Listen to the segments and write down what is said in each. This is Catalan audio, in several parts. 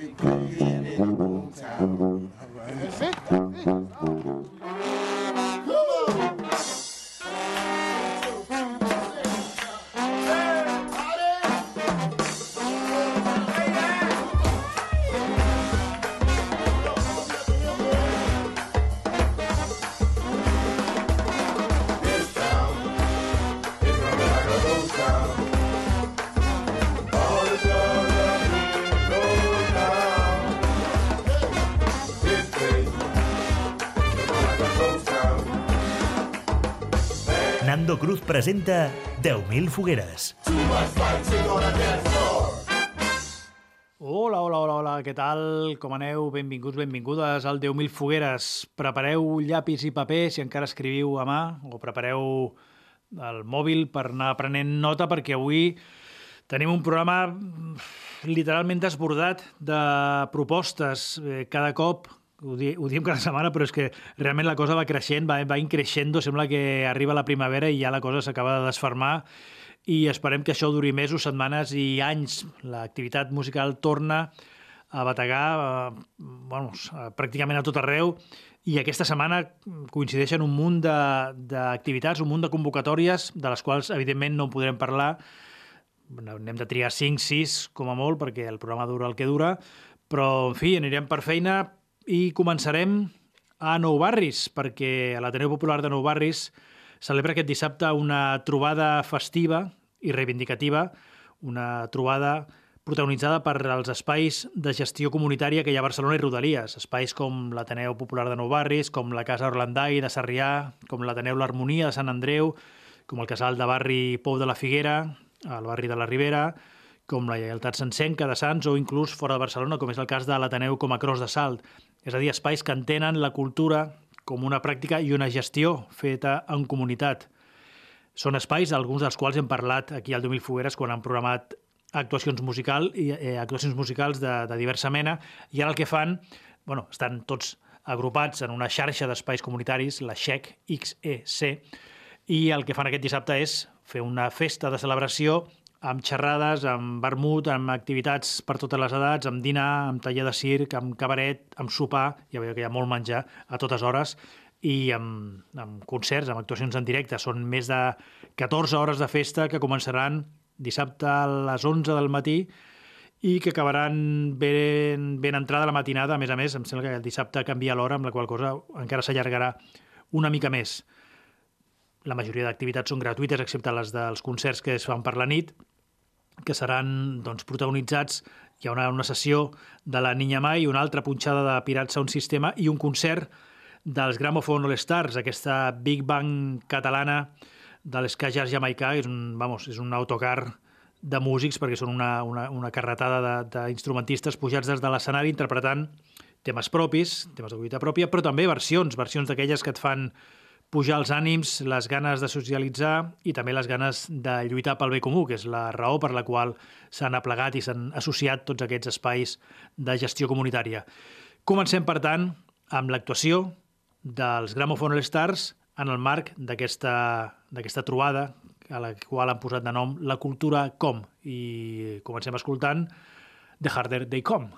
They playing in Boomtown. This presenta 10.000 fogueres. Hola, hola, hola, hola, què tal? Com aneu? Benvinguts, benvingudes al 10.000 fogueres. Prepareu llapis i paper si encara escriviu a mà o prepareu el mòbil per anar prenent nota perquè avui tenim un programa mm, literalment desbordat de propostes. Eh, Cada cop, ho, di ho diem cada setmana, però és que realment la cosa va creixent, va, va increixendo, sembla que arriba la primavera i ja la cosa s'acaba de desfermar. I esperem que això duri mesos, setmanes i anys. L'activitat musical torna a bategar eh, bueno, pràcticament a tot arreu. I aquesta setmana coincideixen un munt d'activitats, un munt de convocatòries de les quals evidentment no en podrem parlar. N'hem de triar 5, 6 com a molt perquè el programa dura el que dura. Però en fi, anirem per feina i començarem a Nou Barris perquè a l'Ateneu Popular de Nou Barris celebra aquest dissabte una trobada festiva i reivindicativa, una trobada protagonitzada per als espais de gestió comunitària que hi ha a Barcelona i Rodalies, espais com l'Ateneu Popular de Nou Barris, com la Casa Orlandai de Sarrià, com l'Ateneu L'Harmonia de Sant Andreu, com el casal de barri Pou de la Figuera, al barri de la Ribera, com la Lleialtat Sencenca de Sants o inclús fora de Barcelona, com és el cas de l'Ateneu com a Cros de Salt. És a dir, espais que entenen la cultura com una pràctica i una gestió feta en comunitat. Són espais, alguns dels quals hem parlat aquí al 2000 Fogueres quan han programat actuacions, musical, eh, actuacions musicals de, de diversa mena, i ara el que fan, bueno, estan tots agrupats en una xarxa d'espais comunitaris, la XEC, XEC, i el que fan aquest dissabte és fer una festa de celebració amb xerrades, amb vermut, amb activitats per totes les edats, amb dinar, amb taller de circ, amb cabaret, amb sopar, ja veieu que hi ha molt menjar a totes hores, i amb, amb concerts, amb actuacions en directe. Són més de 14 hores de festa que començaran dissabte a les 11 del matí i que acabaran ben, ben entrada la matinada. A més a més, em sembla que el dissabte canvia l'hora, amb la qual cosa encara s'allargarà una mica més. La majoria d'activitats són gratuïtes, excepte les dels concerts que es fan per la nit, que seran doncs, protagonitzats. Hi ha una, una sessió de la Niña Mai, una altra punxada de Pirats Sound Sistema i un concert dels Gramophone All Stars, aquesta Big Bang catalana de l'Ska Jazz jamaicà, és un, vamos, és un autocar de músics perquè són una, una, una carretada de- d'instrumentistes pujats des de l'escenari interpretant temes propis, temes de collita pròpia, però també versions, versions d'aquelles que et fan pujar els ànims, les ganes de socialitzar i també les ganes de lluitar pel bé comú, que és la raó per la qual s'han aplegat i s'han associat tots aquests espais de gestió comunitària. Comencem, per tant, amb l'actuació dels Gramophone All Stars en el marc d'aquesta trobada a la qual han posat de nom La Cultura Com. I comencem escoltant The Harder They Come.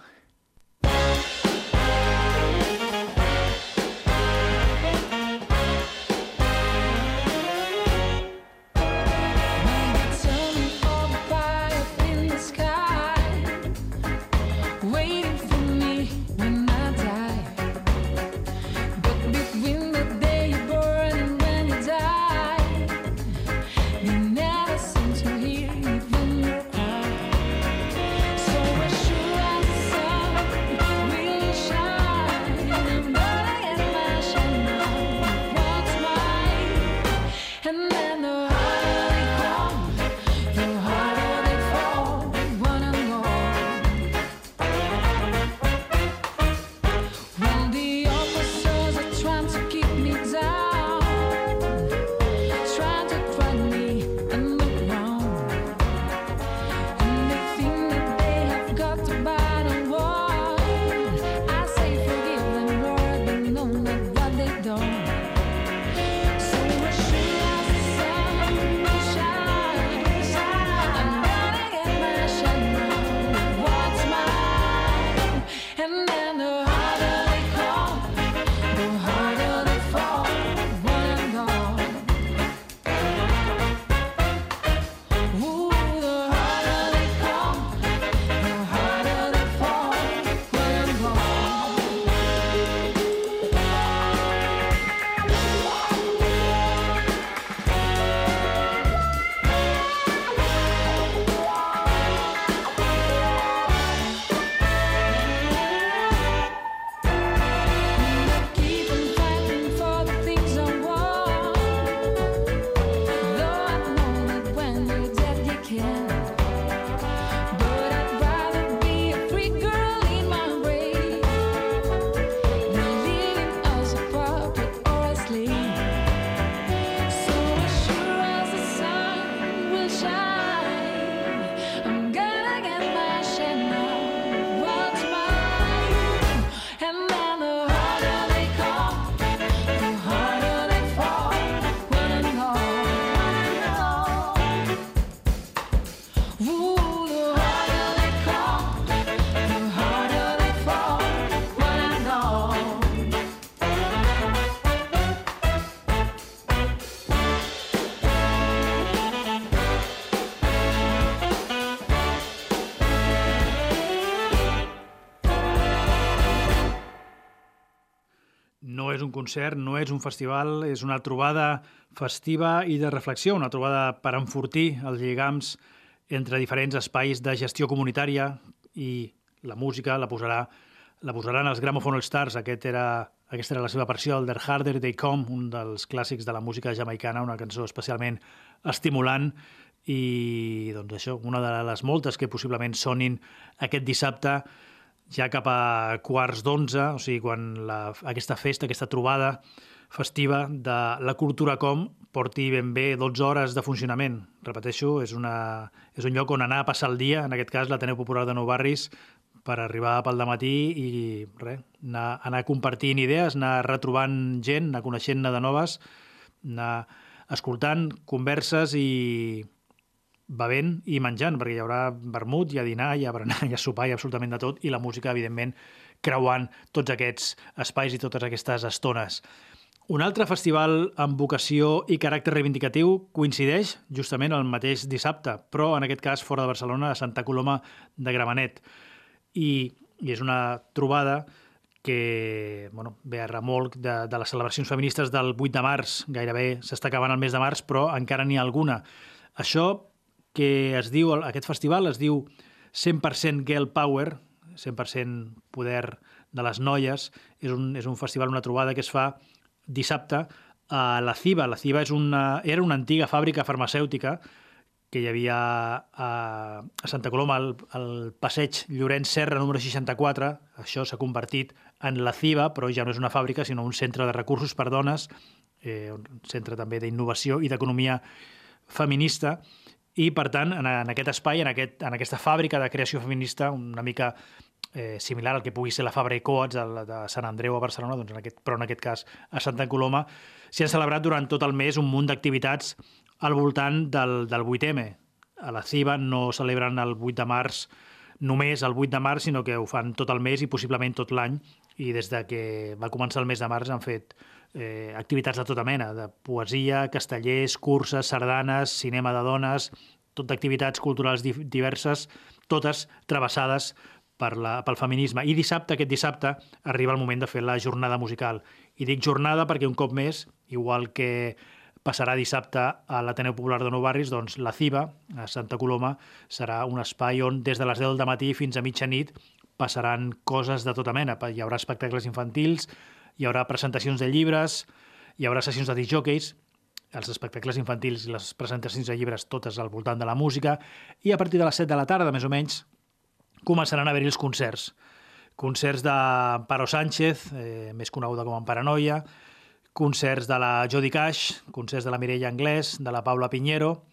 Un concert, no és un festival, és una trobada festiva i de reflexió, una trobada per enfortir els lligams entre diferents espais de gestió comunitària i la música la posarà la posaran els Gramophone All Stars, aquest era, aquesta era la seva versió, el The Harder They Come, un dels clàssics de la música jamaicana, una cançó especialment estimulant. I doncs això, una de les moltes que possiblement sonin aquest dissabte ja cap a quarts d'onze, o sigui, quan la, aquesta festa, aquesta trobada festiva de la cultura com porti ben bé 12 hores de funcionament. Repeteixo, és, una, és un lloc on anar a passar el dia, en aquest cas l'Ateneu Popular de Nou Barris, per arribar pel matí i res, anar, anar compartint idees, anar retrobant gent, anar coneixent-ne de noves, anar escoltant converses i bevent i menjant, perquè hi haurà vermut, hi ha dinar, hi ha berenar, hi ha sopar, hi ha absolutament de tot, i la música, evidentment, creuant tots aquests espais i totes aquestes estones. Un altre festival amb vocació i caràcter reivindicatiu coincideix justament el mateix dissabte, però en aquest cas fora de Barcelona, a Santa Coloma de Gramenet. I, i és una trobada que bueno, ve a remolc de, de les celebracions feministes del 8 de març. Gairebé s'està acabant el mes de març, però encara n'hi ha alguna. Això que es diu, aquest festival es diu 100% Girl Power, 100% poder de les noies, és un, és un festival, una trobada que es fa dissabte a la CIBA. La CIBA és una, era una antiga fàbrica farmacèutica que hi havia a, a Santa Coloma, al, al passeig Llorenç Serra número 64. Això s'ha convertit en la CIBA, però ja no és una fàbrica, sinó un centre de recursos per dones, eh, un centre també d'innovació i d'economia feminista, i, per tant, en, en aquest espai, en, aquest, en aquesta fàbrica de creació feminista, una mica eh, similar al que pugui ser la Fabra i Coats de, de Sant Andreu a Barcelona, doncs en aquest, però en aquest cas a Santa Coloma, s'hi han celebrat durant tot el mes un munt d'activitats al voltant del, del 8M. A la CIBA no celebren el 8 de març només el 8 de març, sinó que ho fan tot el mes i possiblement tot l'any, i des de que va començar el mes de març han fet eh, activitats de tota mena, de poesia, castellers, curses, sardanes, cinema de dones, tot d'activitats culturals di diverses, totes travessades per la, pel feminisme. I dissabte, aquest dissabte, arriba el moment de fer la jornada musical. I dic jornada perquè un cop més, igual que passarà dissabte a l'Ateneu Popular de Nou Barris, doncs la CIBA, a Santa Coloma, serà un espai on des de les 10 del matí fins a mitjanit passaran coses de tota mena. Hi haurà espectacles infantils, hi haurà presentacions de llibres, hi haurà sessions de disjòqueis, els espectacles infantils i les presentacions de llibres totes al voltant de la música, i a partir de les 7 de la tarda, més o menys, començaran a haver-hi els concerts. Concerts d'Amparo Sánchez, eh, més coneguda com Amparanoia, concerts de la Jodi Cash, concerts de la Mireia Anglès, de la Paula Piñero,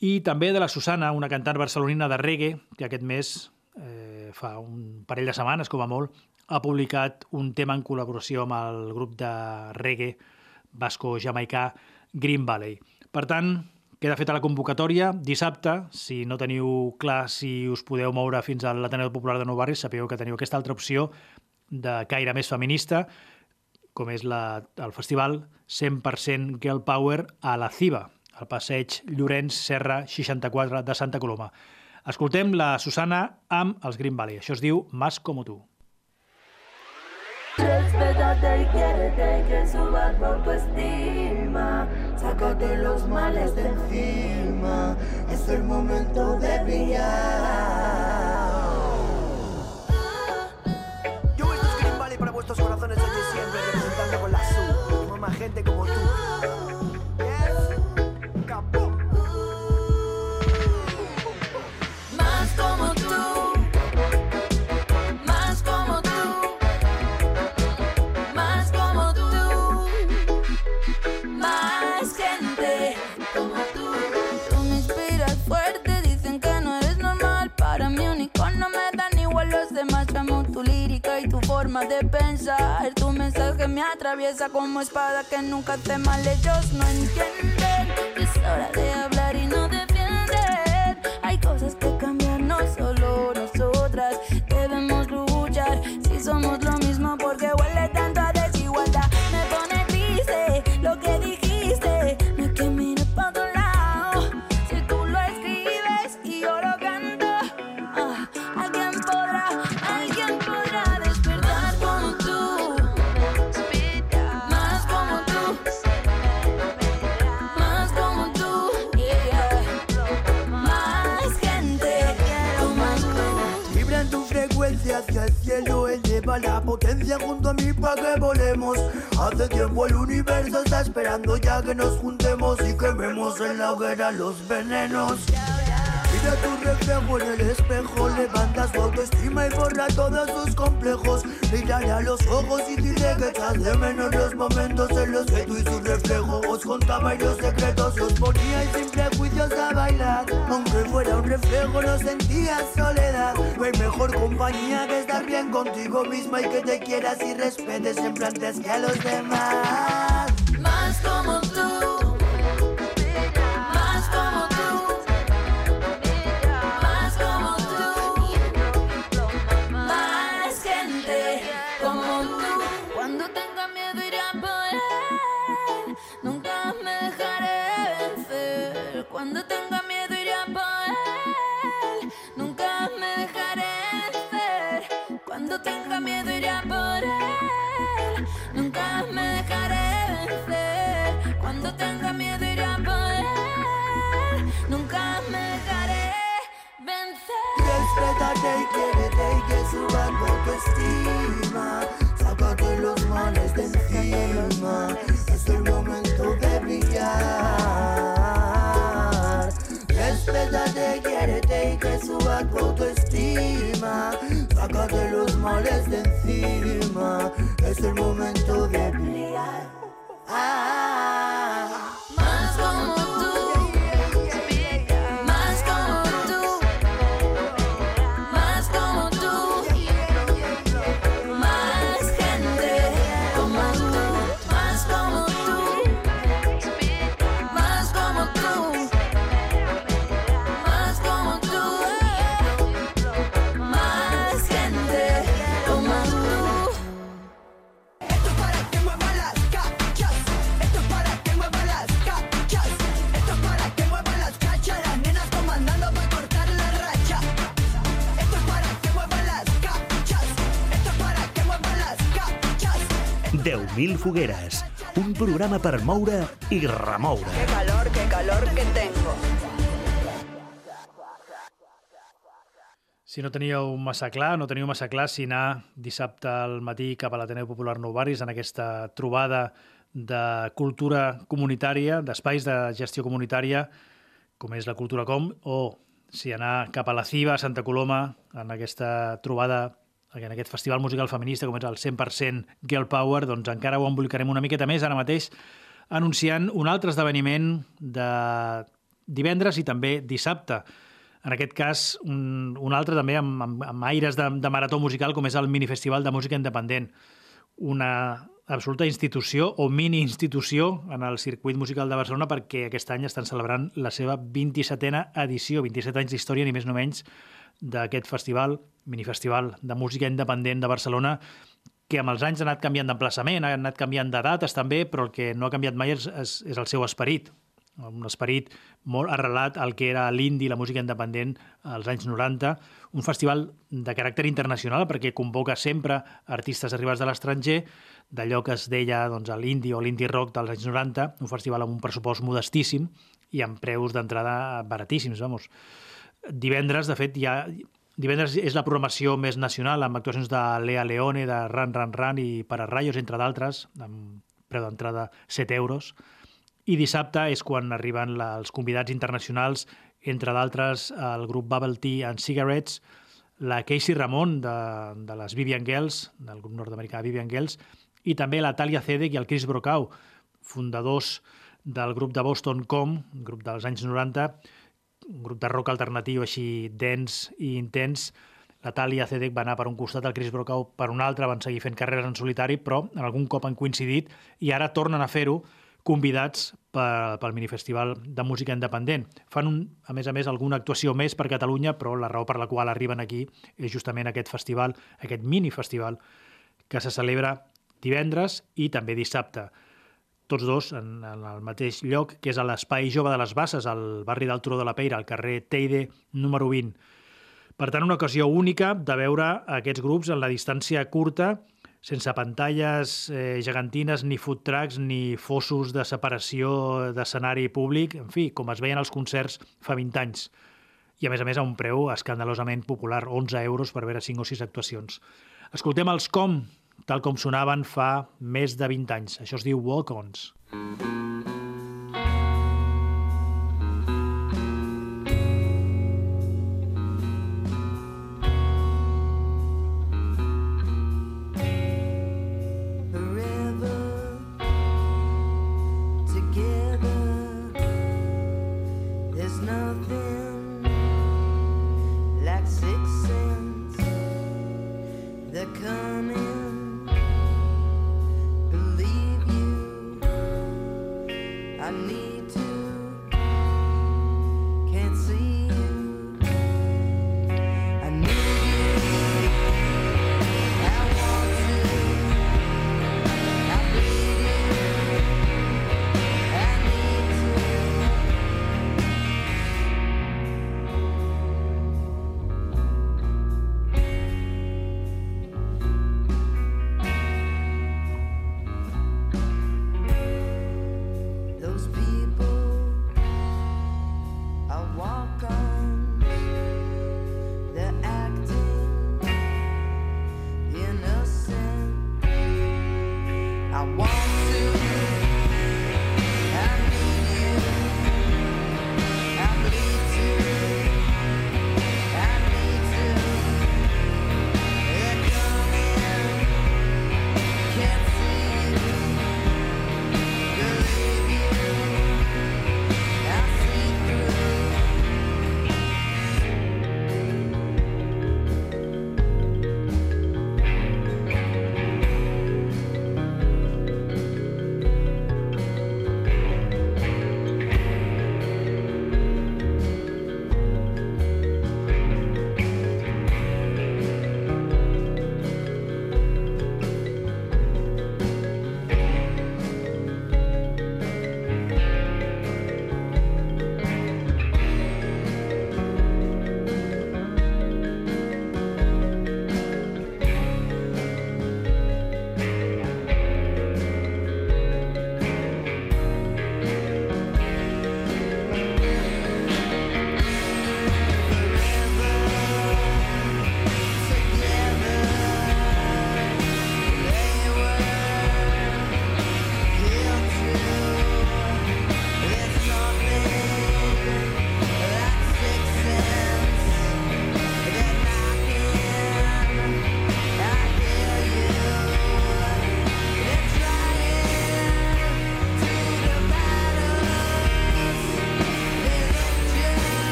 i també de la Susana, una cantant barcelonina de reggae, que aquest mes, eh, fa un parell de setmanes, com a molt, ha publicat un tema en col·laboració amb el grup de reggae basco-jamaicà Green Valley. Per tant, queda feta la convocatòria. Dissabte, si no teniu clar si us podeu moure fins a l'Ateneu Popular de Nou Barris, sapigueu que teniu aquesta altra opció de caire més feminista, com és la, el festival 100% Girl Power a la CIBA, al passeig Llorenç Serra 64 de Santa Coloma. Escoltem la Susana amb els Green Valley. Això es diu Más como tú. Respétate y quiérete que suba tu autoestima. Sácate los males de encima. Es el momento de brillar. Forma de pensar. Tu mensaje me atraviesa como espada que nunca hace mal. Ellos no entienden es hora de hablar y no defender. Hay cosas que junto a mí para que volemos. Hace tiempo el universo está esperando ya que nos juntemos y quememos en la hoguera los venenos. Mira tu reflejo en el espejo, levanta su autoestima y borra todos sus complejos. Mírale a los ojos y dile que echas de menos los momentos en los que tú y su reflejo os contabais los secretos, os poníais sin prejuicios a bailar. Aunque fuera un reflejo, no sentías soledad. No hay mejor compañía que estar bien contigo misma y que te quieras y respetes siempre antes que a los demás. Y quiérete y que suba tu autoestima. Sácate los males de encima. Es el momento de brillar. Respétate, quiérete y que suba tu autoestima. Sácate los males de encima. Es el momento de brillar. Ah. 10.000 fogueres, un programa per moure i remoure. Qué calor, qué calor que tengo. Si no teníeu massa clar, no teniu massa clar si anar dissabte al matí cap a l'Ateneu Popular Nou Barris en aquesta trobada de cultura comunitària, d'espais de gestió comunitària, com és la Cultura Com, o si anar cap a la CIVA, a Santa Coloma, en aquesta trobada, en aquest festival musical feminista, com és el 100% Girl Power, doncs encara ho embolicarem una miqueta més ara mateix, anunciant un altre esdeveniment de divendres i també dissabte. En aquest cas, un, un altre també amb, amb, amb aires de, de marató musical, com és el Minifestival de Música Independent. Una absoluta institució o mini-institució en el circuit musical de Barcelona perquè aquest any estan celebrant la seva 27a edició, 27 anys d'història, ni més ni menys, d'aquest festival, minifestival de música independent de Barcelona, que amb els anys ha anat canviant d'emplaçament, ha anat canviant de dates també, però el que no ha canviat mai és, és, és el seu esperit, un esperit molt arrelat al que era l'indi, la música independent als anys 90, un festival de caràcter internacional perquè convoca sempre artistes arribats de l'estranger, d'allò que es deia doncs, l'indi o l'indie rock dels anys 90, un festival amb un pressupost modestíssim i amb preus d'entrada baratíssims, vamos. Divendres, de fet, ja Divendres és la programació més nacional, amb actuacions de Lea Leone, de Ran Ran Ran i Para Rayos, entre d'altres, amb preu d'entrada 7 euros. I dissabte és quan arriben la, els convidats internacionals, entre d'altres el grup Bubble Tea and Cigarettes, la Casey Ramon de, de les Vivian Girls, del grup nord-americà Vivian Girls, i també la Talia Zedek i el Chris Brokaw, fundadors del grup de Boston Com, grup dels anys 90, un grup de rock alternatiu així dens i intens. La Talia Zedek va anar per un costat, el Chris Brokaw per un altre, van seguir fent carreres en solitari, però en algun cop han coincidit i ara tornen a fer-ho convidats per, pel minifestival de música independent. Fan, un, a més a més, alguna actuació més per Catalunya, però la raó per la qual arriben aquí és justament aquest festival, aquest minifestival, que se celebra divendres i també dissabte tots dos en, en el mateix lloc, que és a l'Espai Jove de les Basses, al barri del Turó de la Peira, al carrer Teide, número 20. Per tant, una ocasió única de veure aquests grups en la distància curta, sense pantalles eh, gegantines, ni food trucks, ni fossos de separació d'escenari públic, en fi, com es veien als concerts fa 20 anys. i a més a més a un preu escandalosament popular, 11 euros per veure 5 o 6 actuacions. Escoltem els com, tal com sonaven fa més de 20 anys. Això es diu Walk-Ons. forever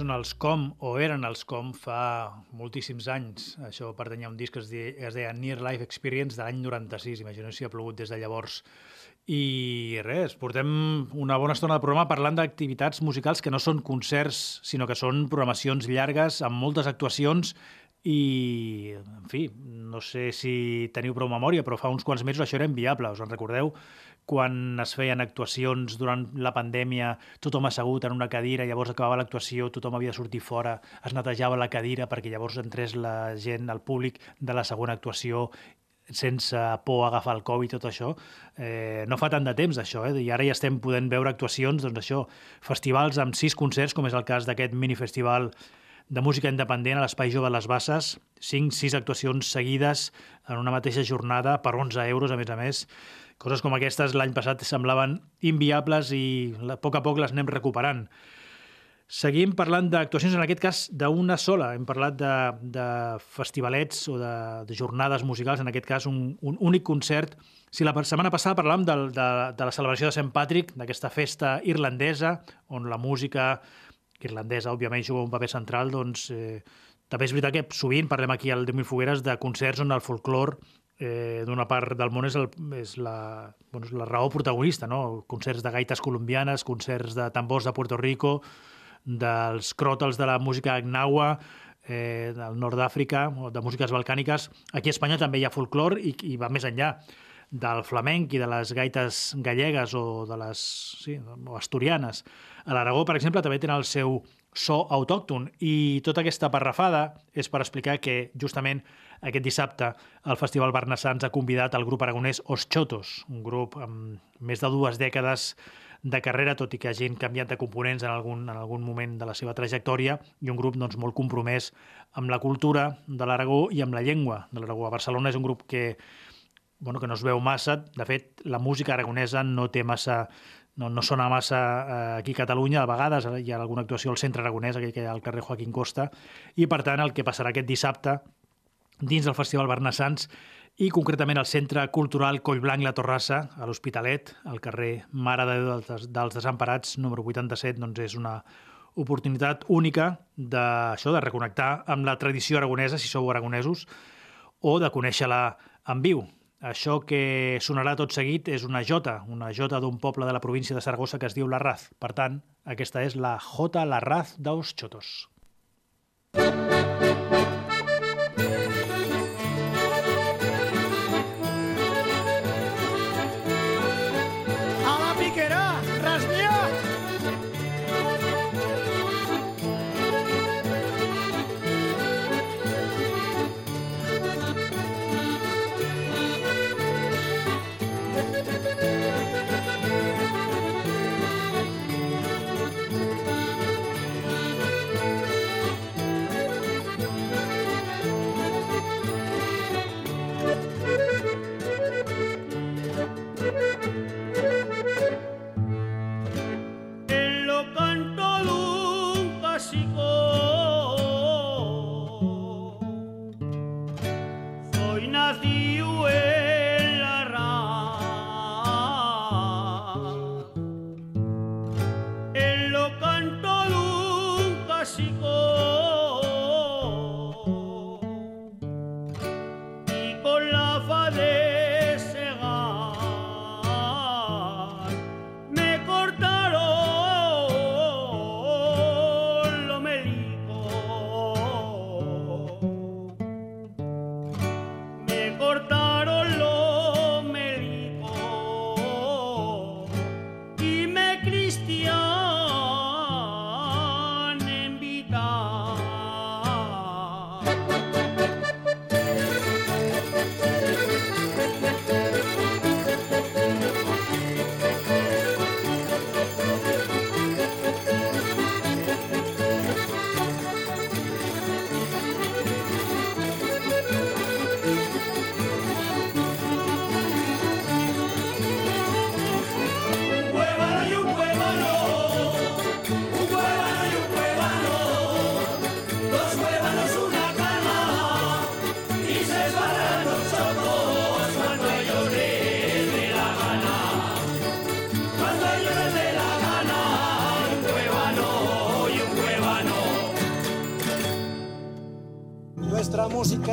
Són els Com, o eren els Com, fa moltíssims anys. Això pertanyia a un disc que es, deia, es deia Near Life Experience de l'any 96. Imagineu si ha plogut des de llavors. I res, portem una bona estona de programa parlant d'activitats musicals que no són concerts, sinó que són programacions llargues amb moltes actuacions i, en fi, no sé si teniu prou memòria, però fa uns quants mesos això era inviable, us en recordeu? Quan es feien actuacions durant la pandèmia, tothom assegut en una cadira, llavors acabava l'actuació, tothom havia de sortir fora, es netejava la cadira perquè llavors entrés la gent, el públic de la segona actuació sense por a agafar el Covid i tot això. Eh, no fa tant de temps, això, eh? i ara ja estem podent veure actuacions, doncs això, festivals amb sis concerts, com és el cas d'aquest minifestival de música independent a l'Espai Jove de les Basses, 5-6 actuacions seguides en una mateixa jornada per 11 euros, a més a més. Coses com aquestes l'any passat semblaven inviables i a poc a poc les anem recuperant. Seguim parlant d'actuacions, en aquest cas d'una sola. Hem parlat de, de festivalets o de, de jornades musicals, en aquest cas un, un únic concert. Si la setmana passada parlàvem del, de, de la celebració de Sant Patrick, d'aquesta festa irlandesa, on la música irlandesa, òbviament, juga un paper central, doncs eh, també és veritat que sovint parlem aquí al 10.000 fogueres de concerts on el folclor eh, d'una part del món és, el, és la, bueno, és la raó protagonista, no? Concerts de gaites colombianes, concerts de tambors de Puerto Rico, dels cròtals de la música gnawa, eh, del nord d'Àfrica, de músiques balcàniques. Aquí a Espanya també hi ha folclor i, i va més enllà. del flamenc i de les gaites gallegues o de les sí, o asturianes. A l'Aragó, per exemple, també tenen el seu so autòcton i tota aquesta parrafada és per explicar que justament aquest dissabte el Festival Barnassans ha convidat el grup aragonès Os Chotos, un grup amb més de dues dècades de carrera, tot i que hagin canviat de components en algun, en algun moment de la seva trajectòria, i un grup doncs, molt compromès amb la cultura de l'Aragó i amb la llengua de l'Aragó. A Barcelona és un grup que, bueno, que no es veu massa. De fet, la música aragonesa no té massa no, no sona massa eh, aquí a Catalunya, a vegades hi ha alguna actuació al centre aragonès, aquí que hi ha al carrer Joaquín Costa, i per tant el que passarà aquest dissabte dins del Festival Barnassans i concretament al Centre Cultural Collblanc La Torrassa, a l'Hospitalet, al carrer Mare de Déu dels, dels Desemparats, número 87, doncs és una oportunitat única de, això, de reconnectar amb la tradició aragonesa, si sou aragonesos, o de conèixer-la en viu. Això que sonarà tot seguit és una jota, una jota d'un poble de la província de Saragossa que es diu Larraz. Per tant, aquesta és la Jota Larraz dels Xotos. A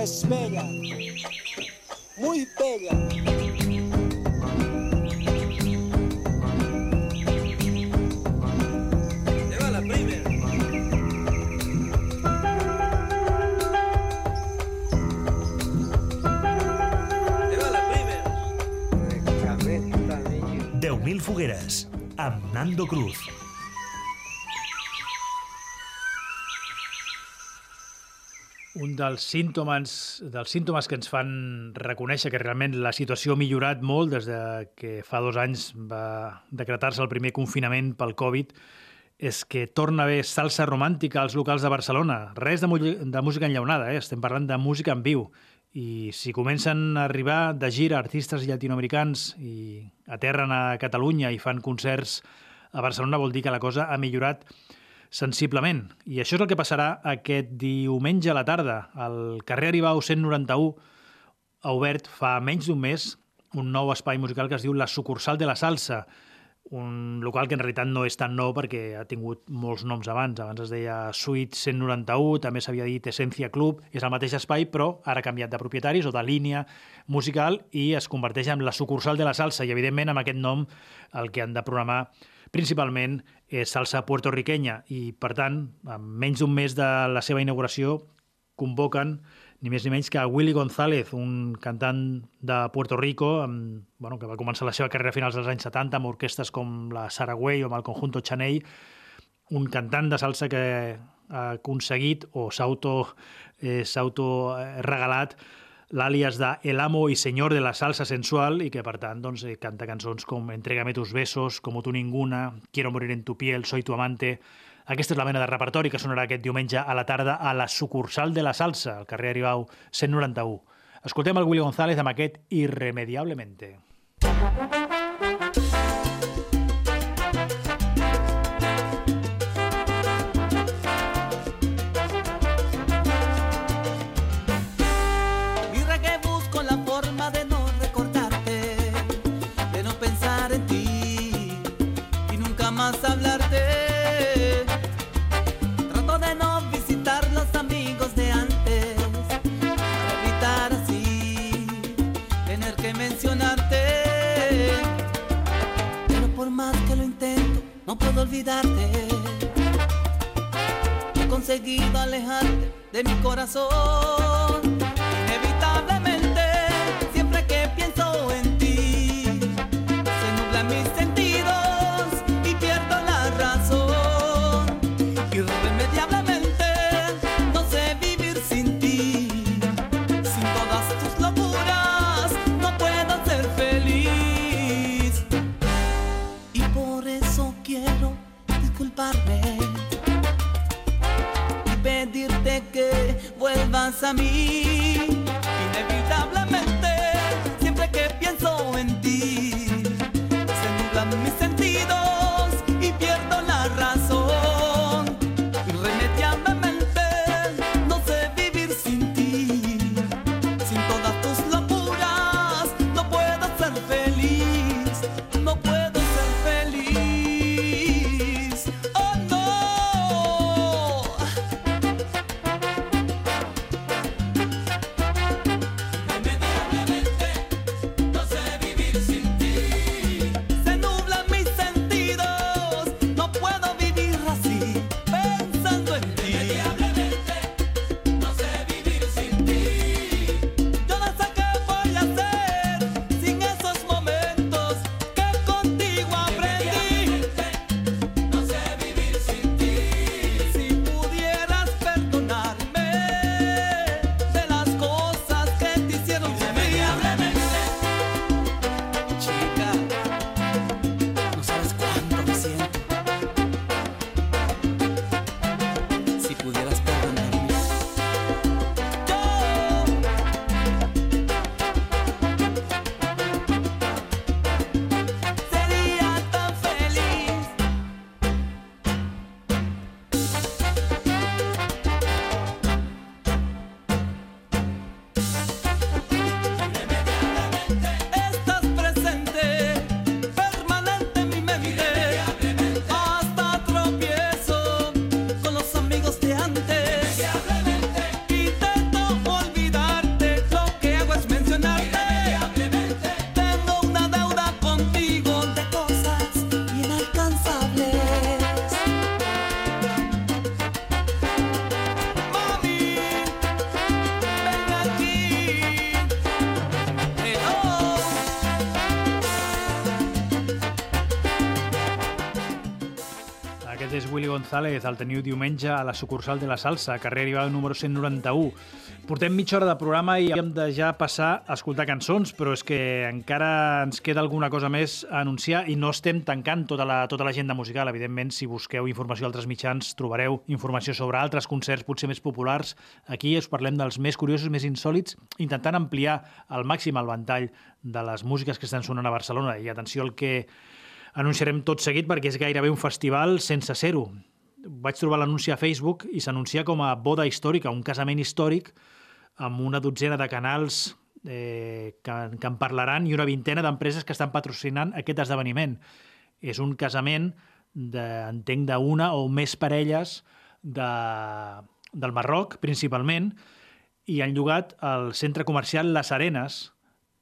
espera. Dels símptomes, dels símptomes que ens fan reconèixer que realment la situació ha millorat molt des de que fa dos anys va decretar-se el primer confinament pel Covid és que torna a haver salsa romàntica als locals de Barcelona. Res de, de música enllaunada, eh? estem parlant de música en viu. I si comencen a arribar de gira artistes llatinoamericans i aterren a Catalunya i fan concerts a Barcelona, vol dir que la cosa ha millorat sensiblement. I això és el que passarà aquest diumenge a la tarda. El carrer Aribau 191 ha obert fa menys d'un mes un nou espai musical que es diu La Sucursal de la Salsa, un local que en realitat no és tan nou perquè ha tingut molts noms abans. Abans es deia Suite 191, també s'havia dit Essència Club, és el mateix espai, però ara ha canviat de propietaris o de línia musical i es converteix en la sucursal de la salsa i, evidentment, amb aquest nom el que han de programar principalment és salsa puertorriquenya i, per tant, en menys d'un mes de la seva inauguració, convoquen ni més ni menys que Willy González, un cantant de Puerto Rico amb, bueno, que va començar la seva carrera a finals dels anys 70 amb orquestes com la Saragüey o amb el Conjunto Chaney, un cantant de salsa que ha aconseguit o s'auto eh, eh, regalat l'àlies de El amo y señor de la salsa sensual i que, per tant, doncs, eh, canta cançons com Entrégame tus besos, Como tu ninguna, Quiero morir en tu piel, Soy tu amante... Aquesta és la mena de repertori que sonarà aquest diumenge a la tarda a la sucursal de la salsa, al carrer Aribau 191. Escoltem el Willy González amb aquest Irremediablemente. Mira olvidarte. He conseguido alejarte de mi corazón. González, el teniu diumenge a la sucursal de la Salsa, carrer Aribau número 191. Portem mitja hora de programa i hem de ja passar a escoltar cançons, però és que encara ens queda alguna cosa més a anunciar i no estem tancant tota la, tota l'agenda musical. Evidentment, si busqueu informació a altres mitjans, trobareu informació sobre altres concerts potser més populars. Aquí us parlem dels més curiosos, més insòlits, intentant ampliar al màxim el ventall de les músiques que estan sonant a Barcelona. I atenció al que anunciarem tot seguit perquè és gairebé un festival sense ser-ho. Vaig trobar l'anunci a Facebook i s'anuncia com a boda històrica, un casament històric amb una dotzena de canals eh, que, que en parlaran i una vintena d'empreses que estan patrocinant aquest esdeveniment. És un casament, de, entenc, d'una o més parelles de, del Marroc, principalment, i han llogat el centre comercial Les Arenes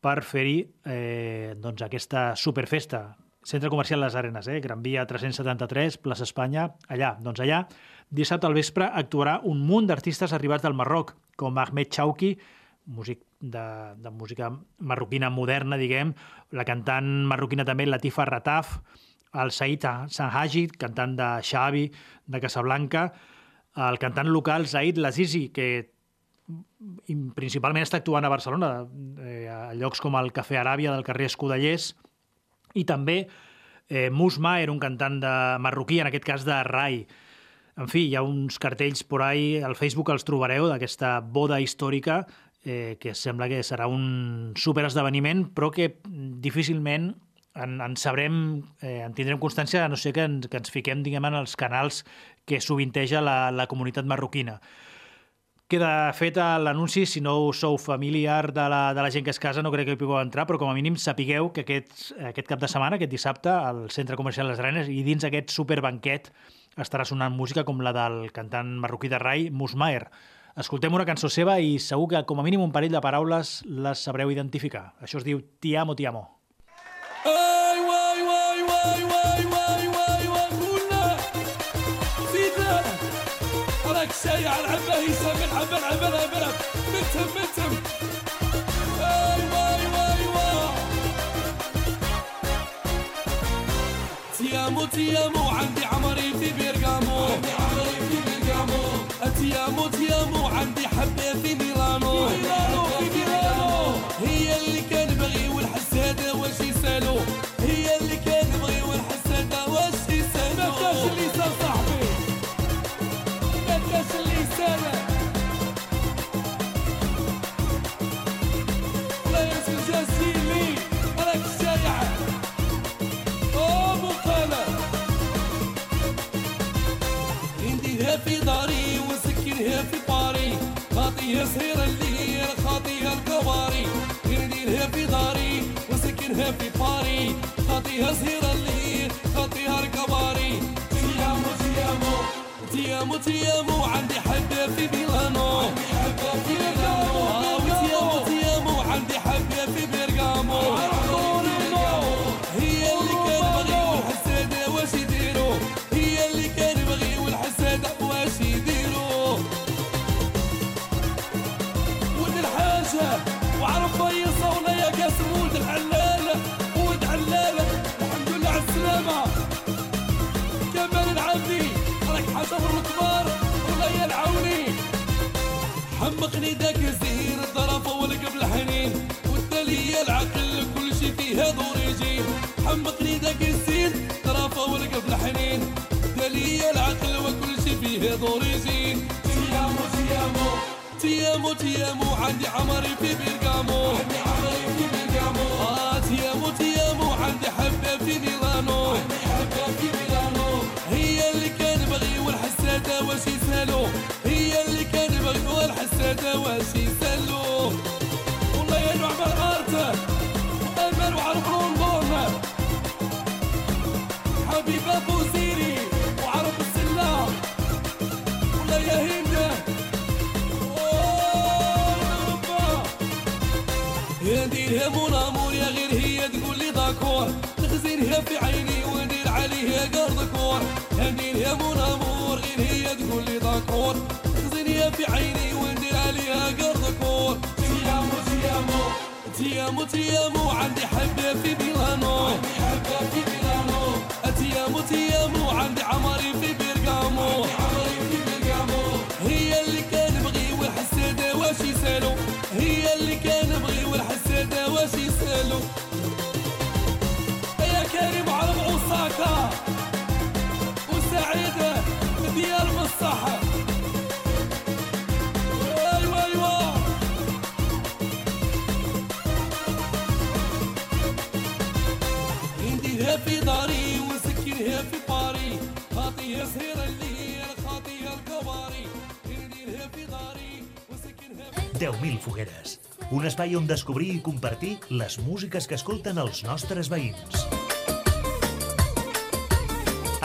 per fer-hi eh, doncs aquesta superfesta. Centre Comercial Les Arenes, eh? Gran Via 373, plaça Espanya, allà. Doncs allà, dissabte al vespre, actuarà un munt d'artistes arribats del Marroc, com Ahmed Chauki, músic de, de música marroquina moderna, diguem, la cantant marroquina també Latifa Rataf, el Said Sanhaji, cantant de Xavi, de Casablanca, el cantant local Zaid Lazizi, que principalment està actuant a Barcelona, eh, a llocs com el Cafè Aràbia del carrer Escudellers, i també eh, Mus Maher, un cantant de marroquí, en aquest cas de Rai. En fi, hi ha uns cartells por ahí, al Facebook els trobareu, d'aquesta boda històrica, eh, que sembla que serà un superesdeveniment, però que difícilment en, en sabrem, eh, en tindrem constància, no sé que ens, que ens fiquem, diguem, en els canals que sovinteja la, la comunitat marroquina. Queda feta l'anunci, si no us sou familiar de la, de la gent que es casa, no crec que hi pugueu entrar, però com a mínim sapigueu que aquest, aquest cap de setmana, aquest dissabte, al Centre Comercial Les Arenes, i dins aquest superbanquet estarà sonant música com la del cantant marroquí de Rai, Musmaer. Escoltem una cançó seva i segur que com a mínim un parell de paraules les sabreu identificar. Això es diu Ti amo, ti amo. اي سايع على عمه هيثم العمل عمل عمل متهم متهم. ايوا ايوا ايوا تيامو تيامو. صغيرة الليل خاطيها الكباري نديرها في داري ونسكنها في باري. خاطيها صغيرة الليل خاطيها الكباري تيامو تيامو. تيامو تيامو. عندي حبة في ميلانو. عندي حبة في ميلانو. من الكبار ولا يا العوني حمقني داك الزهير الظرف والقبل الحنين والتالي العقل كل شي فيها دور يجي حمقني داك الزين الظرف والقبل الحنين تالي العقل وكل شي فيها دور يجي تيامو تيامو. تيامو تيامو. عندي عمري في بيرغامو عندي عمري في بيرغامو آه تيامو تيامو. عندي حبة واش يسالو والله يا نوع بالغارته أمل وعرف لندن حبيبة بوزيري وعرف السلام والله يا هند. نديرها مون يا غير هي تقول لي داكور تخزينها في عيني وندير عليها قرض كور. يا نديرها مون غير هي تقول لي داكور تخزينها في عيني قرض كور تيامو تيامو تيامو تيامو عندي حبة في ميلانو عندي حبة في ميلانو تيامو تيامو عندي عمري في بيرغامو. عندي عمري في بيرغامو. هي اللي كان بغي والحسادة واش يسألو؟ هي اللي كان 10.000 fogueres. Un espai on descobrir i compartir les músiques que escolten els nostres veïns.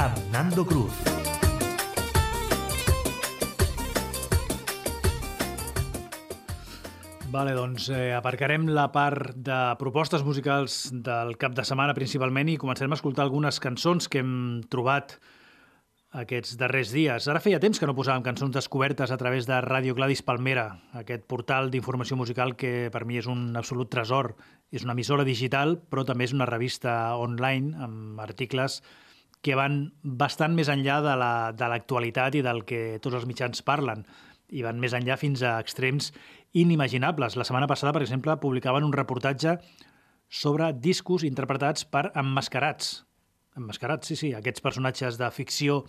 Amb Nando Cruz. Vale, doncs eh, aparcarem la part de propostes musicals del cap de setmana principalment i començarem a escoltar algunes cançons que hem trobat aquests darrers dies. Ara feia temps que no posàvem cançons descobertes a través de Ràdio Gladys Palmera, aquest portal d'informació musical que per mi és un absolut tresor. És una emissora digital, però també és una revista online amb articles que van bastant més enllà de la- de l'actualitat la, i del que tots els mitjans parlen i van més enllà fins a extrems inimaginables. La setmana passada, per exemple, publicaven un reportatge sobre discos interpretats per emmascarats. Emmascarats, sí, sí, aquests personatges de ficció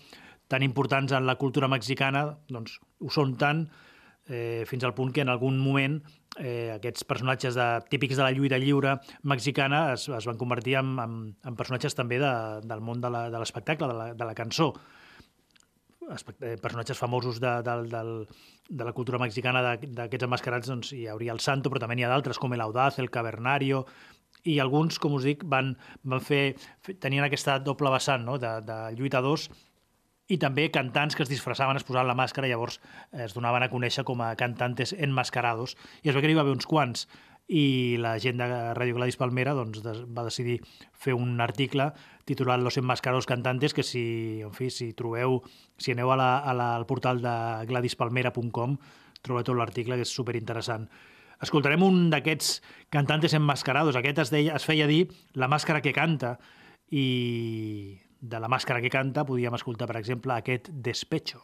tan importants en la cultura mexicana, doncs ho són tant eh, fins al punt que en algun moment eh, aquests personatges de, típics de la lluita lliure mexicana es, es van convertir en, en, en personatges també de, del món de la- de l'espectacle, de, la, de la cançó. Espect- eh, personatges famosos de, de, del, de la cultura mexicana de- d'aquests emmascarats doncs, hi hauria el Santo, però també n'hi ha d'altres, com el Audaz, el Cavernario, i alguns, com us dic, van, van fer, fe- tenien aquesta doble vessant no? de, de lluitadors i també cantants que es disfressaven, es posaven la màscara i llavors eh, es donaven a conèixer com a cantantes enmascarados. I es veu que va haver uns quants i la gent de Ràdio Gladys Palmera doncs, va decidir fer un article titulat Los enmascarados cantantes que si, en fi, si trobeu, si aneu a la, a la, al portal de gladyspalmera.com trobeu tot l'article que és superinteressant. Escoltarem un d'aquests cantantes enmascarados. Aquest es, deia, es feia dir La màscara que canta i de la màscara que canta podíem escoltar, per exemple, aquest Despecho.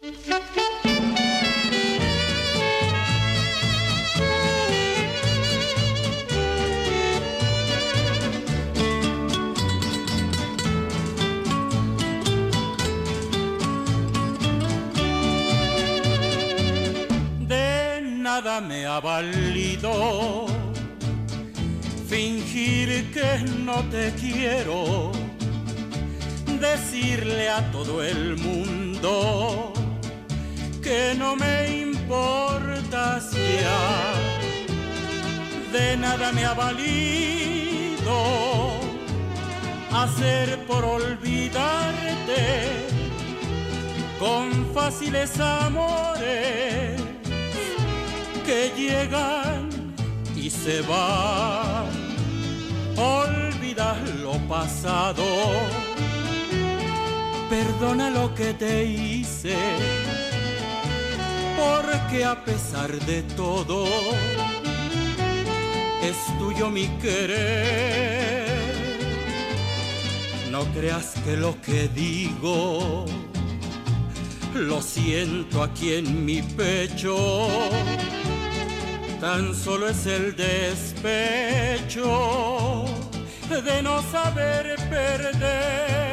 de me ha valido fingir que no te quiero, decirle a todo el mundo que no me importas ya. De nada me ha valido hacer por olvidarte con fáciles amores que llegan y se van. Olvida lo pasado, perdona lo que te hice, porque a pesar de todo es tuyo mi querer. No creas que lo que digo lo siento aquí en mi pecho. Tan solo es el despecho de no saber perder.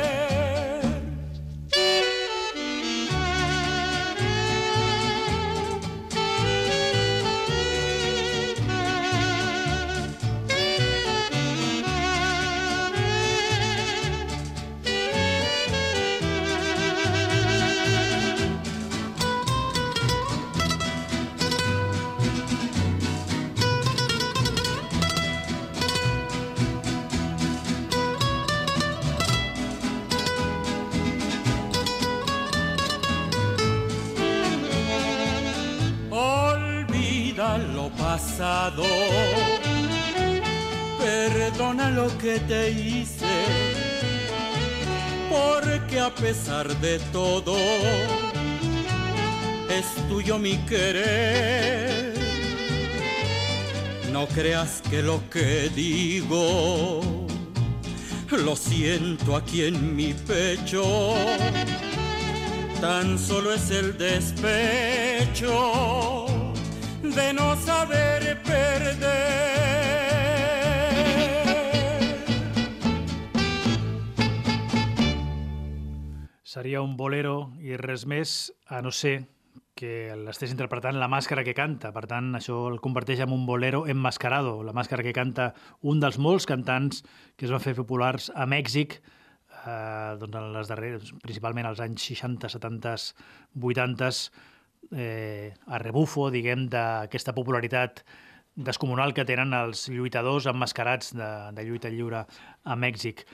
Perdona lo que te hice, porque a pesar de todo es tuyo mi querer. No creas que lo que digo lo siento aquí en mi pecho. Tan solo es el despecho de no saber perder. Seria un bolero i res més, a no ser que l'estés interpretant la màscara que canta. Per tant, això el converteix en un bolero enmascarado, la màscara que canta un dels molts cantants que es van fer populars a Mèxic eh, doncs en les darreres, principalment als anys 60, 70, 80, eh, a rebufo, diguem, d'aquesta popularitat descomunal que tenen els lluitadors emmascarats de, de lluita lliure a Mèxic.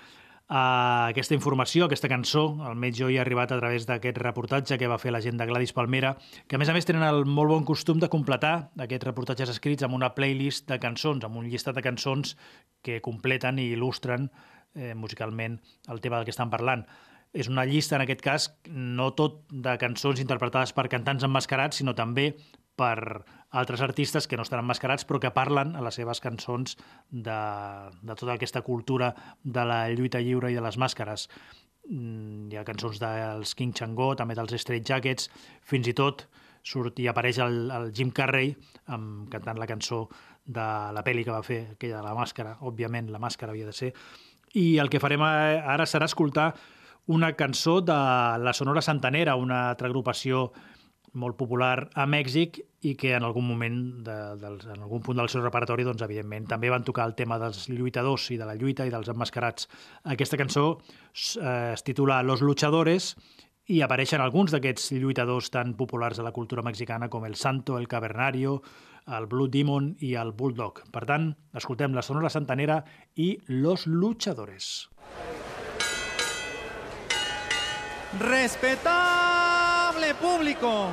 a aquesta informació, aquesta cançó, almenys jo hi he arribat a través d'aquest reportatge que va fer la gent de Gladys Palmera, que a més a més tenen el molt bon costum de completar aquests reportatges escrits amb una playlist de cançons, amb un llistat de cançons que completen i il·lustren eh, musicalment el tema del que estan parlant. És una llista, en aquest cas, no tot de cançons interpretades per cantants emmascarats, sinó també per altres artistes que no estan emmascarats però que parlen a les seves cançons de, de tota aquesta cultura de la lluita lliure i de les màscares. Mm, Hi ha cançons dels King Changó, també dels Straight Jackets, fins i tot surt i apareix el, el Jim Carrey amb, cantant la cançó de la pel·li que va fer, aquella de la màscara, òbviament la màscara havia de ser. I el que farem ara serà escoltar una cançó de la Sonora Santanera, una altra agrupació molt popular a Mèxic i que en algun moment, de, dels, en algun punt del seu repertori, doncs, evidentment, també van tocar el tema dels lluitadors i de la lluita i dels emmascarats. Aquesta cançó eh, es titula Los Luchadores i apareixen alguns d'aquests lluitadors tan populars de la cultura mexicana com el Santo, el Cavernario, el Blue Demon i el Bulldog. Per tant, escoltem la Sonora Santanera i Los Luchadores. Respetable público,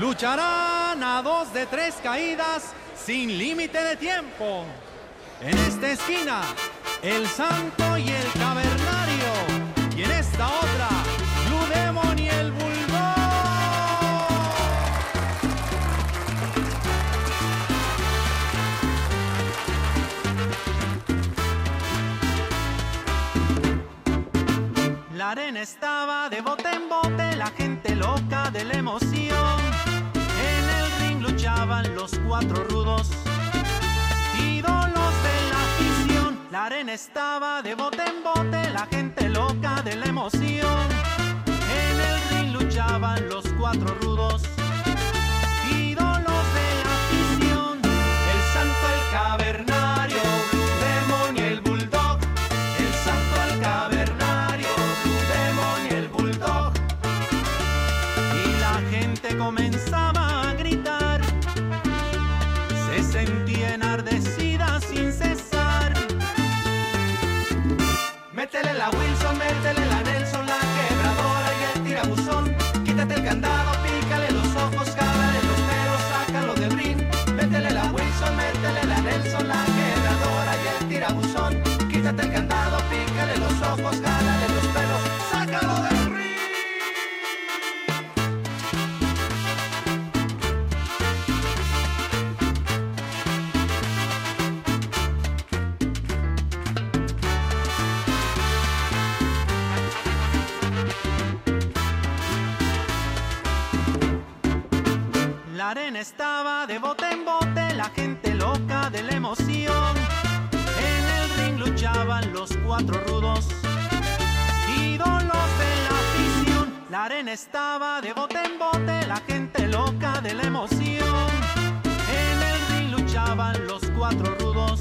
lucharán a dos de tres caídas sin límite de tiempo. En esta esquina, el Santo y el Cavernario. Y en esta otra, arena estaba de bote en bote, la gente loca de la emoción. En el ring luchaban los cuatro rudos, ídolos de la afición. La arena estaba de bote en bote, la gente loca de la emoción. En el ring luchaban los cuatro rudos, La arena estaba de bote en bote, la gente loca de la emoción. En el ring luchaban los cuatro rudos,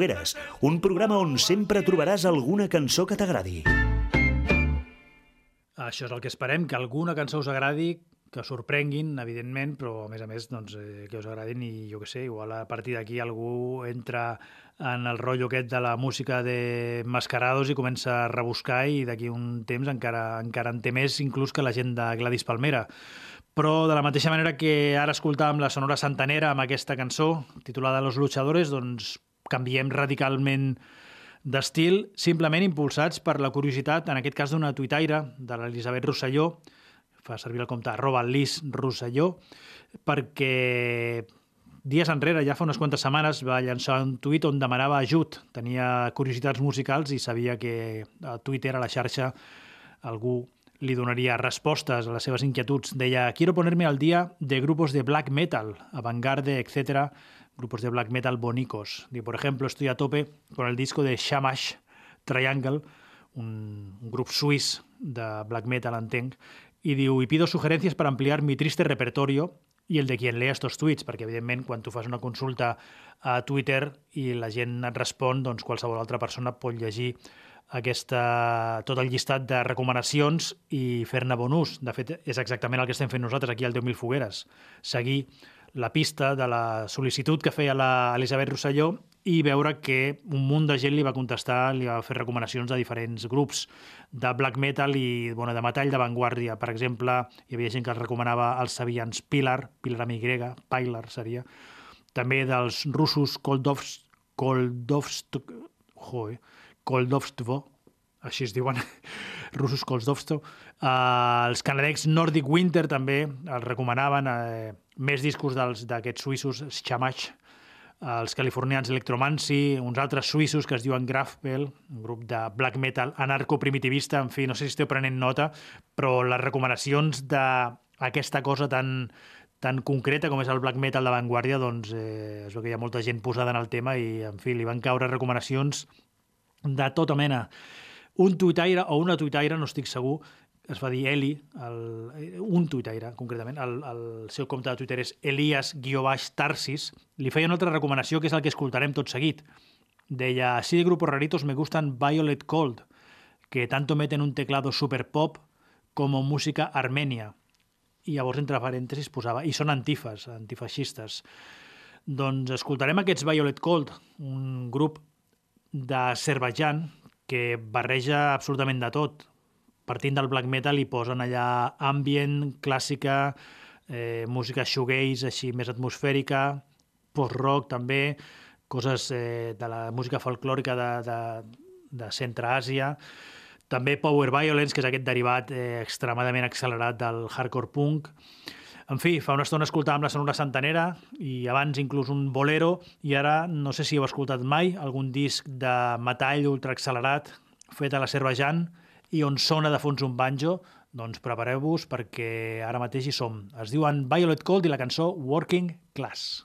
10.000 fogueres, un programa on sempre trobaràs alguna cançó que t'agradi. Això és el que esperem, que alguna cançó us agradi, que sorprenguin, evidentment, però a més a més doncs, eh, que us agradin i jo que sé, igual a partir d'aquí algú entra en el rotllo aquest de la música de Mascarados i comença a rebuscar i d'aquí un temps encara, encara en té més inclús que la gent de Gladys Palmera. Però de la mateixa manera que ara escoltàvem la Sonora Santanera amb aquesta cançó titulada Los Luchadores, doncs canviem radicalment d'estil, simplement impulsats per la curiositat, en aquest cas d'una tuitaire, de l'Elisabet Rosselló, fa servir el compte arroba Lis Rosselló, perquè dies enrere, ja fa unes quantes setmanes, va llançar un tuit on demanava ajut. Tenia curiositats musicals i sabia que a Twitter, a la xarxa, algú li donaria respostes a les seves inquietuds. Deia, quiero ponerme al día de grupos de black metal, avantgarde, etcétera, grupos de black metal bonicos. Digo, por ejemplo, estoy a tope con el disco de Shamash Triangle, un, un grup suís de black metal, entenc, i diu, y pido sugerencias para ampliar mi triste repertorio i el de quien lea estos tuits, perquè evidentment quan tu fas una consulta a Twitter i la gent et respon, doncs qualsevol altra persona pot llegir aquesta, tot el llistat de recomanacions i fer-ne bon ús. De fet, és exactament el que estem fent nosaltres aquí al 10.000 Fogueres. Seguir la pista de la sol·licitud que feia la Elisabet Rosselló i veure que un munt de gent li va contestar, li va fer recomanacions de diferents grups de black metal i bueno, de metall d'avantguàrdia. Per exemple, hi havia gent que els recomanava els sabians Pilar, Pilar amb Y, Pilar seria, també dels russos Koldovs, Koldovst, joe, Koldovstvo, així es diuen, russos Koldovstvo. Uh, els canadencs Nordic Winter també els recomanaven, uh, més discos d'aquests suïssos, Chamach, els californians Electromancy, uns altres suïssos que es diuen Grafbel, un grup de black metal anarcoprimitivista, en fi, no sé si esteu prenent nota, però les recomanacions d'aquesta cosa tan, tan concreta com és el black metal d'avantguàrdia, doncs eh, veu que hi ha molta gent posada en el tema i, en fi, li van caure recomanacions de tota mena. Un tuitaire o una tuitaire, no estic segur, es va dir Eli, el, un tuitaire concretament, el, el seu compte de Twitter és Elias-Tarsis, li feia una altra recomanació que és el que escoltarem tot seguit. Deia, así de grupos raritos me gustan Violet Cold, que tanto meten un teclado super pop como música armènia. I llavors, entre parèntesis, posava, i són antifes, antifeixistes. Doncs escoltarem aquests Violet Cold, un grup d'Azerbaijan que barreja absolutament de tot, partint del black metal i posen allà ambient, clàssica, eh, música shoegaze així més atmosfèrica, post-rock també, coses eh, de la música folclòrica de, de, de Centre-Àsia, també Power Violence, que és aquest derivat eh, extremadament accelerat del hardcore punk. En fi, fa una estona escoltàvem la Sonora Santanera i abans inclús un bolero i ara no sé si heu escoltat mai algun disc de metall ultraaccelerat fet a l'Azerbaijan, i on sona de fons un banjo, doncs prepareu-vos perquè ara mateix hi som. Es diuen Violet Cold i la cançó Working Class.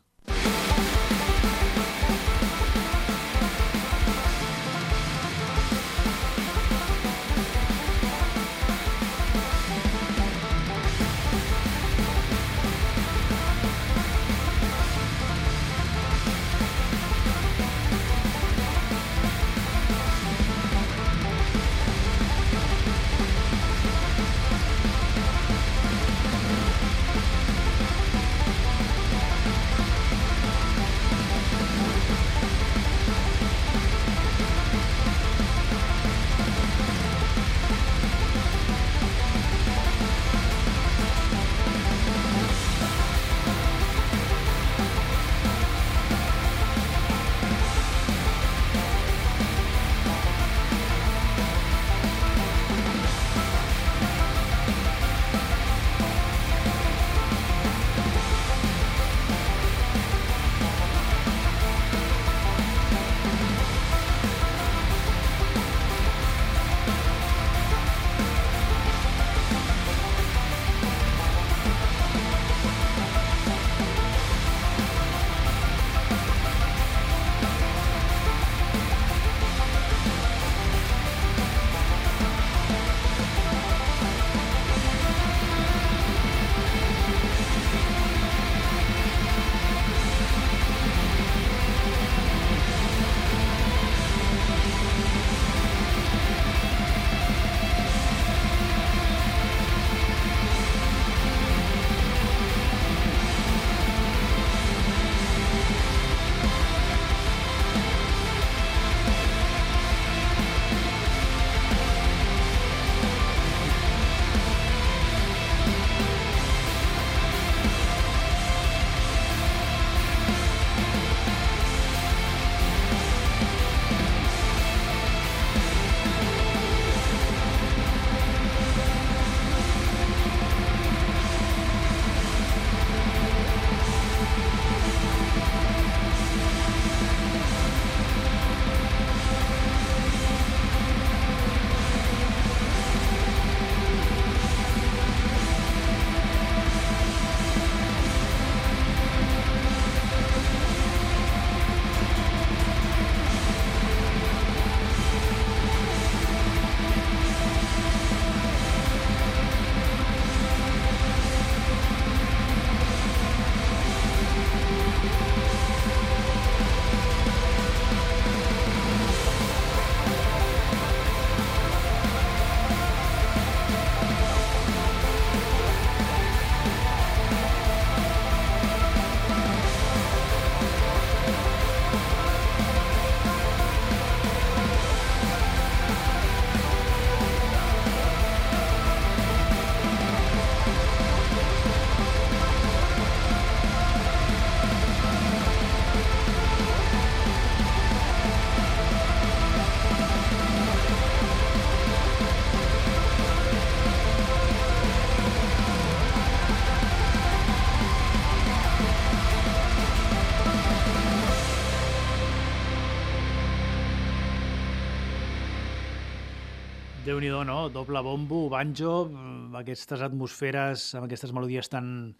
Déu nhi no? Doble bombo, banjo, amb aquestes atmosferes, amb aquestes melodies tan,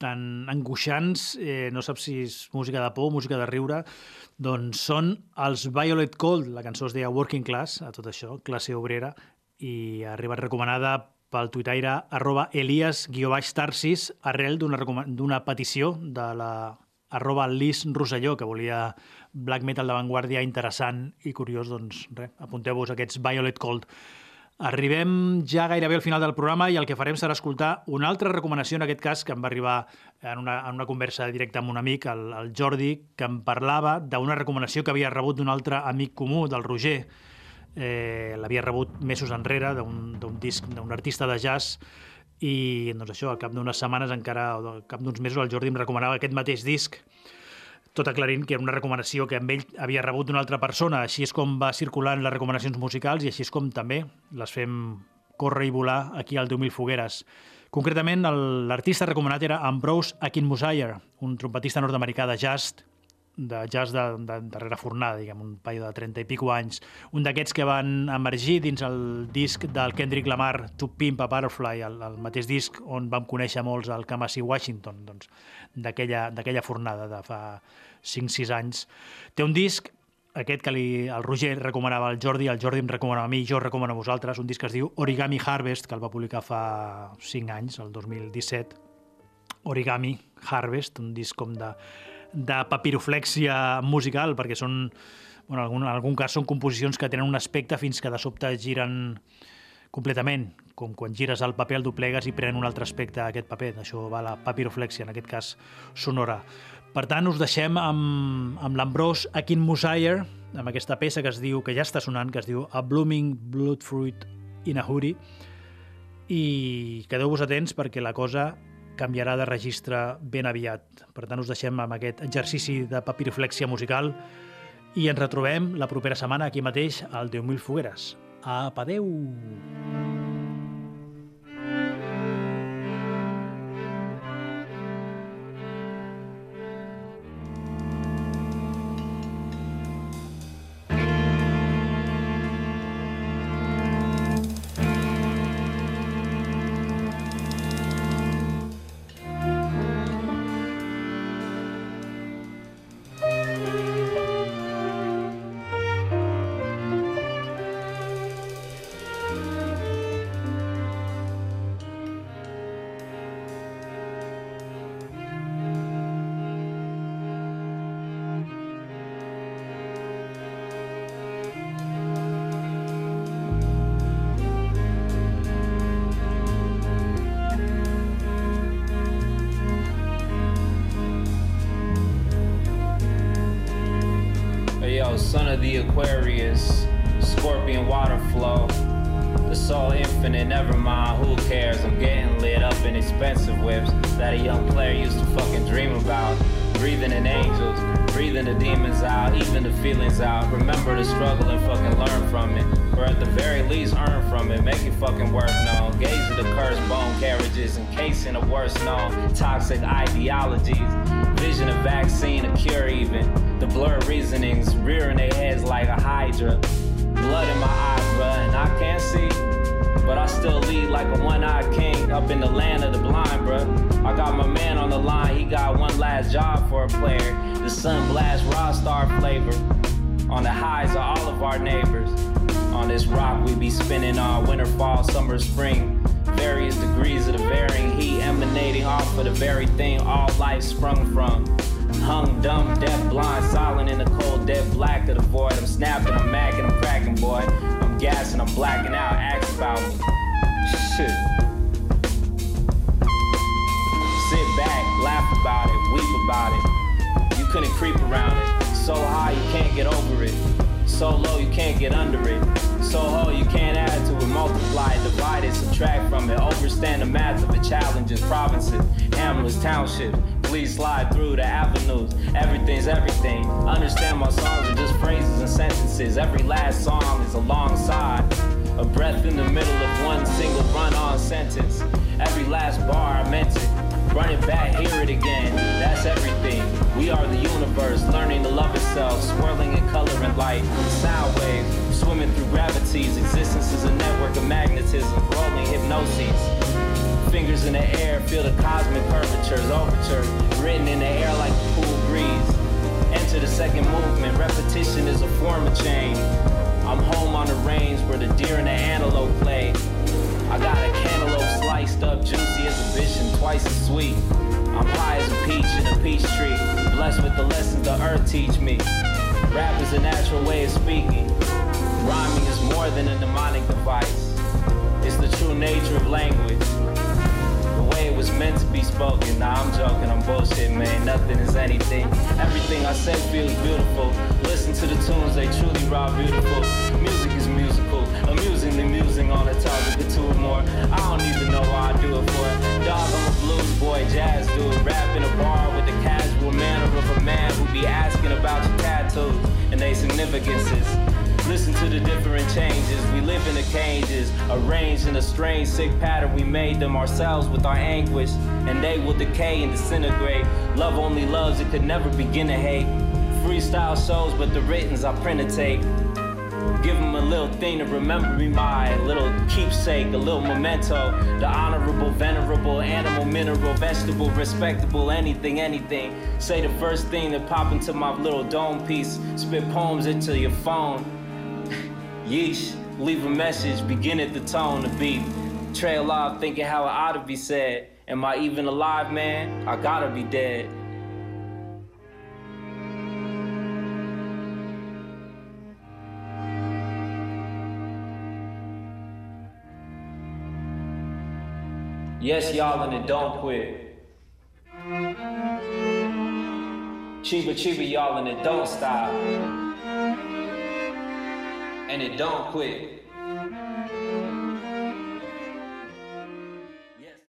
tan angoixants, eh, no saps si és música de por, música de riure, doncs són els Violet Cold, la cançó es deia Working Class, a tot això, classe obrera, i ha arribat recomanada pel tuitaire arroba elias-tarsis arrel d'una petició de la arroba Lis Rosselló, que volia black metal d'avantguàrdia interessant i curiós, doncs res, apunteu-vos aquests Violet Cold. Arribem ja gairebé al final del programa i el que farem serà escoltar una altra recomanació, en aquest cas, que em va arribar en una, en una conversa directa amb un amic, el, el Jordi, que em parlava d'una recomanació que havia rebut d'un altre amic comú, del Roger, eh, l'havia rebut mesos enrere d'un disc d'un artista de jazz i doncs això, al cap d'unes setmanes encara, o al cap d'uns mesos el Jordi em recomanava aquest mateix disc tot aclarint que era una recomanació que amb ell havia rebut d'una altra persona. Així és com va circulant les recomanacions musicals i així és com també les fem córrer i volar aquí al 10.000 fogueres. Concretament, l'artista recomanat era Ambrose Akinmusire, un trompetista nord-americà de jazz de jazz de, de darrera fornada, diguem, un paio de 30 i pico anys. Un d'aquests que van emergir dins el disc del Kendrick Lamar, To Pimp a Butterfly, el, el mateix disc on vam conèixer molts el Kamasi Washington, doncs, d'aquella fornada de fa 5-6 anys. Té un disc, aquest que li, el Roger recomanava al Jordi, el Jordi em recomanava a mi, jo recomano a vosaltres, un disc que es diu Origami Harvest, que el va publicar fa 5 anys, el 2017. Origami Harvest, un disc com de, de papiroflèxia musical, perquè són, bueno, en algun, en algun cas són composicions que tenen un aspecte fins que de sobte giren completament, com quan gires el paper, el doblegues i prenen un altre aspecte a aquest paper. Això va la papiroflèxia, en aquest cas sonora. Per tant, us deixem amb, amb l'Ambrose Akin Musire, amb aquesta peça que es diu, que ja està sonant, que es diu A Blooming Bloodfruit in a Hoodie, i quedeu-vos atents perquè la cosa canviarà de registre ben aviat. Per tant, us deixem amb aquest exercici de papiroflèxia musical i ens retrobem la propera setmana aquí mateix al 10.000 fogueres. Apa, adeu! Hey, expensive whips that a young player used to fucking dream about. Breathing in angels, breathing the demons out, even the feelings out. Remember the struggle and fucking learn from it. Or at the very least, earn from it, make it fucking worth known. Gaze at the cursed bone carriages, encasing the worst known toxic ideologies. Vision a vaccine, a cure even. The blurred reasonings rearing their heads like a hydra. Blood in my eyes, bruh, and I can't see. But I still lead like a one-eyed king up in the land of the blind, bruh. I got my man on the line, he got one last job for a player. The sun blast raw star flavor on the highs of all of our neighbors. On this rock we be spinning all winter, fall, summer, spring. Various degrees of the varying heat emanating off of the very thing all life sprung from. Hung dumb, deaf, blind, silent in the cold, dead black of the void. I'm snapping, I'm macking, I'm cracking, boy. I'm gassing, I'm blacking out, ask about me. Shit. Sit back, laugh about it, weep about it. You couldn't creep around it. So high you can't get over it. So low you can't get under it. So whole you can't add to it, multiply, divide it, subtract from it. Overstand the math of the challenges, provinces, hamlets, townships. Please slide through the avenues. Everything's everything. Understand my songs are just phrases and sentences. Every last song is alongside. A breath in the middle of one single run on sentence. Every last bar I meant it. Run it back, hear it again. That's everything. We are the universe, learning to love itself, swirling in color and light. Sound waves, swimming through gravities. Existence is a network of magnetism, rolling hypnoses. Fingers in the air, feel the cosmic curvatures, overture, written in the air like a cool breeze. Enter the second movement, repetition is a form of change. I'm home on the range where the deer and the antelope play. I got a cantaloupe sliced up, juicy as a vision, twice as sweet. I'm high as a peach in a peach tree, blessed with the lessons the earth teach me. Rap is a natural way of speaking. Rhyming is more than a mnemonic device. It's the true nature of language. The way it was meant to be spoken. Nah, I'm joking, I'm bullshit, man. Nothing is anything. Everything I say feels beautiful. Listen to the tunes, they truly raw beautiful. Music is musical, amusingly musing on a topic or two or more. I don't even know why I do it for. It. Dog, I'm a blues boy, jazz dude. Rap in a bar with the casual manner of a man who be asking about your tattoos and their significances. Listen to the different changes. We live in the cages, arranged in a strange, sick pattern. We made them ourselves with our anguish, and they will decay and disintegrate. Love only loves, it could never begin to hate. Freestyle shows, but the writtens I print a tape. Give them a little thing to remember me by, a little keepsake, a little memento. The honorable, venerable, animal, mineral, vegetable, respectable, anything, anything. Say the first thing that pop into my little dome piece. Spit poems into your phone. Yeesh, leave a message, begin at the tone, the beat. Trail off thinking how it ought to be said. Am I even alive, man? I gotta be dead. Yes, y'all, and it don't quit. Chiba chiba, y'all, and it don't stop. And it don't quit.